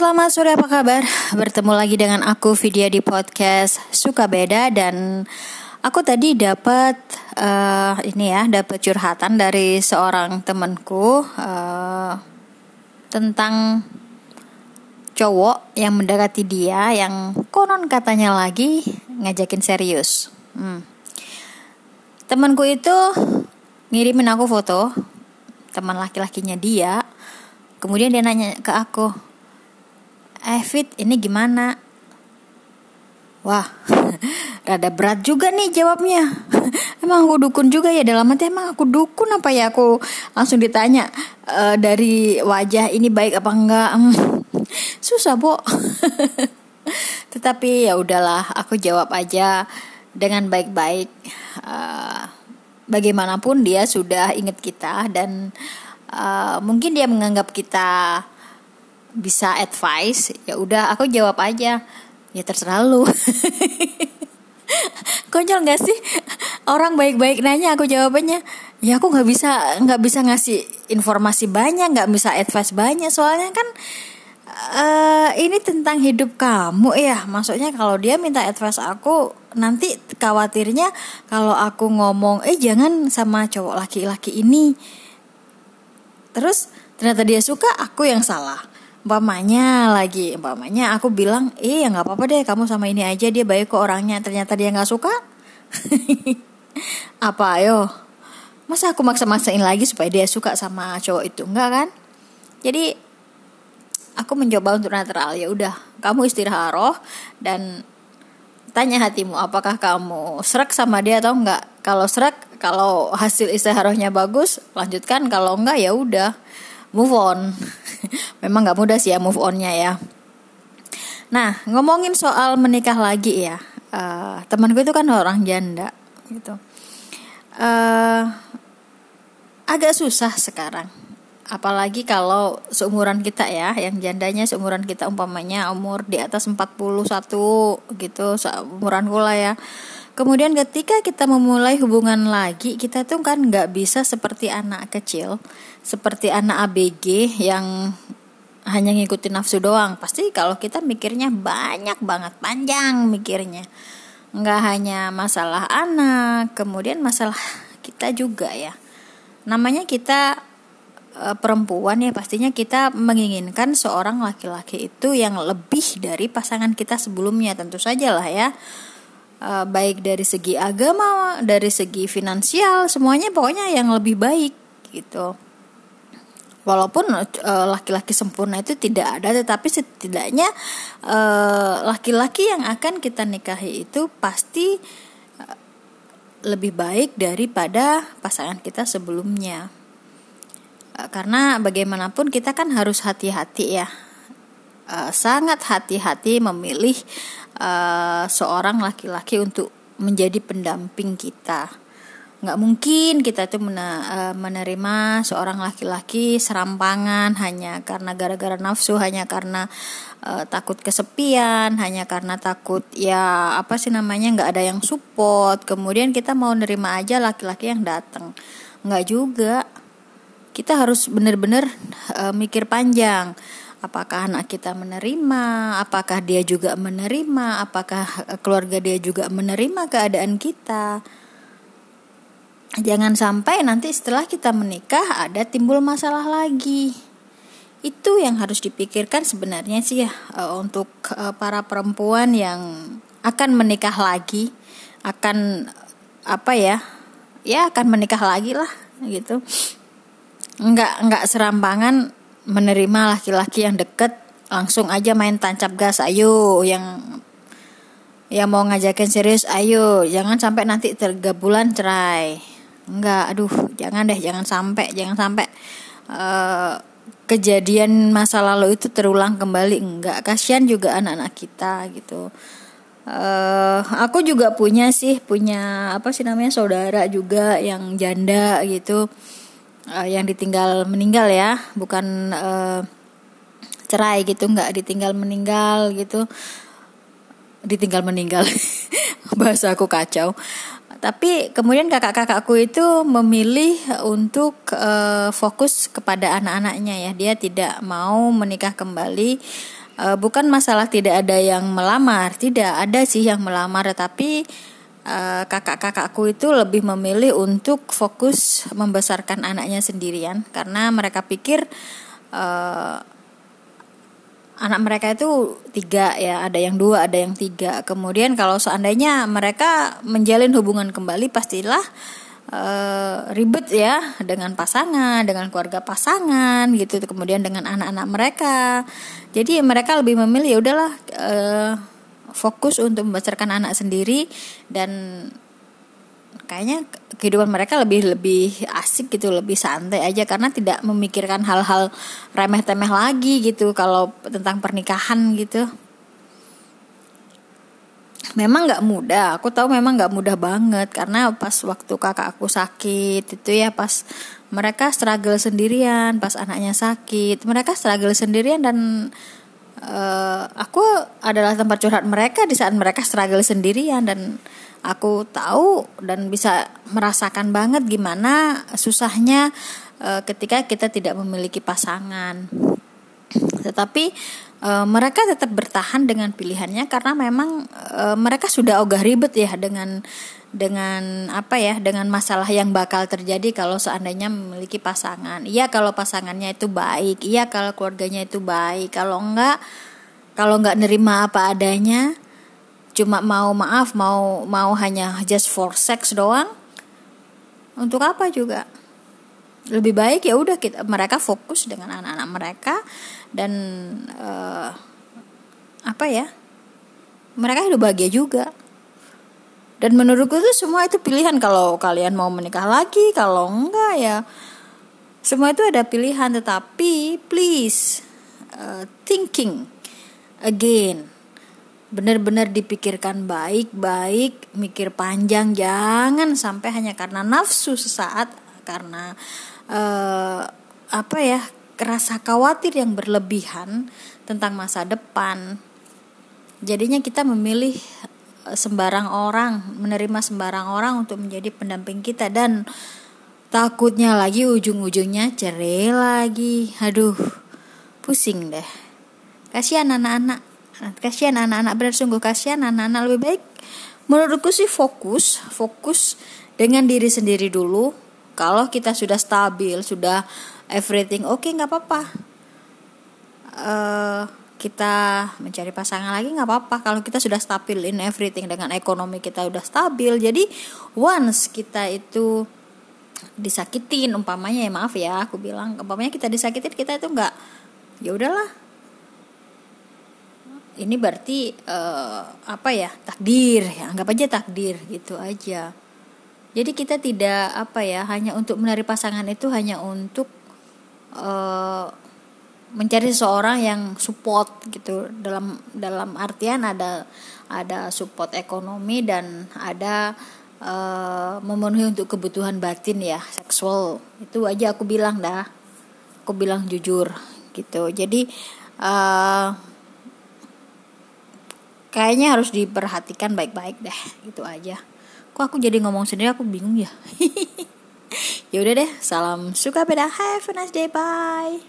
selamat sore apa kabar? Bertemu lagi dengan aku Vidya di podcast Suka Beda dan aku tadi dapat uh, ini ya, dapat curhatan dari seorang temanku uh, tentang cowok yang mendekati dia yang konon katanya lagi ngajakin serius. Hmm. Temanku itu ngirimin aku foto teman laki-lakinya dia. Kemudian dia nanya ke aku, eh Fit ini gimana? Wah rada berat juga nih jawabnya. Emang aku dukun juga ya dalam hati emang aku dukun apa ya? Aku langsung ditanya e, dari wajah ini baik apa enggak? Hmm, susah bo. Tetapi ya udahlah aku jawab aja dengan baik-baik. Uh, bagaimanapun dia sudah ingat kita dan uh, mungkin dia menganggap kita bisa advice ya udah aku jawab aja. Ya terserah lu. Konyol gak sih? Orang baik-baik nanya aku jawabannya. Ya aku nggak bisa nggak bisa ngasih informasi banyak nggak bisa advice banyak. Soalnya kan uh, ini tentang hidup kamu. Ya maksudnya kalau dia minta advice aku nanti khawatirnya kalau aku ngomong eh jangan sama cowok laki-laki ini. Terus ternyata dia suka aku yang salah umpamanya lagi umpamanya aku bilang eh ya nggak apa-apa deh kamu sama ini aja dia baik kok orangnya. Ternyata dia nggak suka. Apa ayo? Masa aku maksa-maksain lagi supaya dia suka sama cowok itu? Enggak kan? Jadi aku mencoba untuk netral ya udah kamu istirahat roh dan tanya hatimu apakah kamu serak sama dia atau enggak kalau serak kalau hasil istiharohnya bagus lanjutkan. Kalau enggak ya udah move on memang nggak mudah sih ya move onnya ya. Nah ngomongin soal menikah lagi ya. Uh, temanku itu kan orang janda gitu. Uh, agak susah sekarang. Apalagi kalau seumuran kita ya yang jandanya seumuran kita umpamanya umur di atas 41 gitu seumuran gula ya Kemudian ketika kita memulai hubungan lagi, kita tuh kan nggak bisa seperti anak kecil, seperti anak ABG yang hanya ngikutin nafsu doang. Pasti kalau kita mikirnya banyak banget, panjang mikirnya. Nggak hanya masalah anak, kemudian masalah kita juga ya. Namanya kita e, perempuan ya pastinya kita menginginkan seorang laki-laki itu yang lebih dari pasangan kita sebelumnya tentu saja lah ya uh, baik dari segi agama, dari segi finansial, semuanya pokoknya yang lebih baik gitu. Walaupun uh, laki-laki sempurna itu tidak ada, tetapi setidaknya uh, laki-laki yang akan kita nikahi itu pasti lebih baik daripada pasangan kita sebelumnya. Karena bagaimanapun kita kan harus hati-hati ya, uh, sangat hati-hati memilih uh, seorang laki-laki untuk menjadi pendamping kita. Nggak mungkin kita tuh eh, menerima seorang laki-laki serampangan hanya karena gara-gara nafsu hanya karena uh, takut kesepian hanya karena takut ya apa sih namanya nggak ada yang support. Kemudian kita mau nerima aja laki-laki yang datang. Nggak juga. Kita harus bener-bener uh, mikir panjang apakah anak kita menerima, apakah dia juga menerima, apakah keluarga dia juga menerima keadaan kita. Jangan sampai nanti setelah kita menikah ada timbul masalah lagi. Itu yang harus dipikirkan sebenarnya sih ya eh, untuk eh, para perempuan yang akan menikah lagi, akan apa ya? Ya akan menikah lagi lah gitu. Enggak enggak serampangan menerima laki-laki yang deket langsung aja main tancap gas ayo yang yang mau ngajakin serius ayo jangan sampai nanti tiga bulan cerai. Enggak aduh jangan deh jangan sampai jangan sampai uh, kejadian masa lalu itu terulang kembali. Enggak kasihan juga anak-anak kita gitu. Uh, aku juga punya sih punya apa sih namanya saudara juga yang janda gitu uh, yang ditinggal meninggal ya bukan uh, cerai gitu nggak ditinggal meninggal gitu. Ditinggal meninggal bahasa aku kacau. Tapi kemudian kakak-kakakku itu memilih untuk uh, fokus kepada anak-anaknya ya. Dia tidak mau menikah kembali. Uh, bukan masalah tidak ada yang melamar tidak ada sih yang melamar tetapi uh, kakak-kakakku itu lebih memilih untuk fokus membesarkan anaknya sendirian. Karena mereka pikir uh, anak mereka itu tiga ya ada yang dua ada yang tiga. Kemudian kalau seandainya mereka menjalin hubungan kembali pastilah uh, ribet ya dengan pasangan dengan keluarga pasangan gitu kemudian dengan anak-anak mereka. Jadi mereka lebih memilih ya udahlah uh, fokus untuk membesarkan anak sendiri dan kayaknya kehidupan mereka lebih lebih asik gitu lebih santai aja karena tidak memikirkan hal-hal remeh-temeh lagi gitu kalau tentang pernikahan gitu. Memang nggak mudah. Aku tahu memang nggak mudah banget karena pas waktu kakak aku sakit itu ya pas mereka struggle sendirian pas anaknya sakit mereka struggle sendirian dan uh, aku adalah tempat curhat mereka di saat mereka struggle sendirian dan aku tahu dan bisa merasakan banget gimana susahnya uh, ketika kita tidak memiliki pasangan. Tetapi uh, mereka tetap bertahan dengan pilihannya karena memang uh, mereka sudah ogah ribet ya dengan dengan apa ya dengan masalah yang bakal terjadi kalau seandainya memiliki pasangan. Iya kalau pasangannya itu baik, iya kalau keluarganya itu baik. Kalau enggak kalau enggak nerima apa adanya, cuma mau maaf mau mau hanya just for sex doang untuk apa juga lebih baik ya udah kita mereka fokus dengan anak-anak mereka dan uh, apa ya mereka hidup bahagia juga. Dan menurutku tuh semua itu pilihan kalau kalian mau menikah lagi kalau enggak ya semua itu ada pilihan. Tetapi please uh, thinking again. Benar-benar dipikirkan baik-baik, mikir panjang, jangan sampai hanya karena nafsu sesaat, karena uh, apa ya, rasa khawatir yang berlebihan tentang masa depan. Jadinya kita memilih eh, sembarang orang, menerima sembarang orang untuk menjadi pendamping kita dan takutnya lagi ujung-ujungnya cerai lagi. Aduh, pusing deh. Kasihan anak-anak kasihan anak-anak benar sungguh kasihan anak-anak lebih baik menurutku sih fokus fokus dengan diri sendiri dulu kalau kita sudah stabil sudah everything oke okay, nggak apa-apa. Uh, kita mencari pasangan lagi nggak apa-apa. Kalau kita sudah stabil in everything dengan ekonomi kita sudah stabil jadi once kita itu disakitin umpamanya ya maaf ya aku bilang umpamanya kita disakitin kita itu nggak ya udahlah. Ini berarti uh, apa ya takdir ya anggap aja takdir gitu aja jadi kita tidak apa ya hanya untuk mencari pasangan itu hanya untuk uh, mencari seseorang yang support gitu. Dalam dalam artian ada ada support ekonomi dan ada uh, memenuhi untuk kebutuhan batin ya seksual. Itu aja aku bilang dah. Aku bilang jujur gitu. Jadi uh, kayaknya harus diperhatikan baik-baik deh. Gitu aja kok aku jadi ngomong sendiri aku bingung ya. Ya udah deh salam suka beda have a nice day bye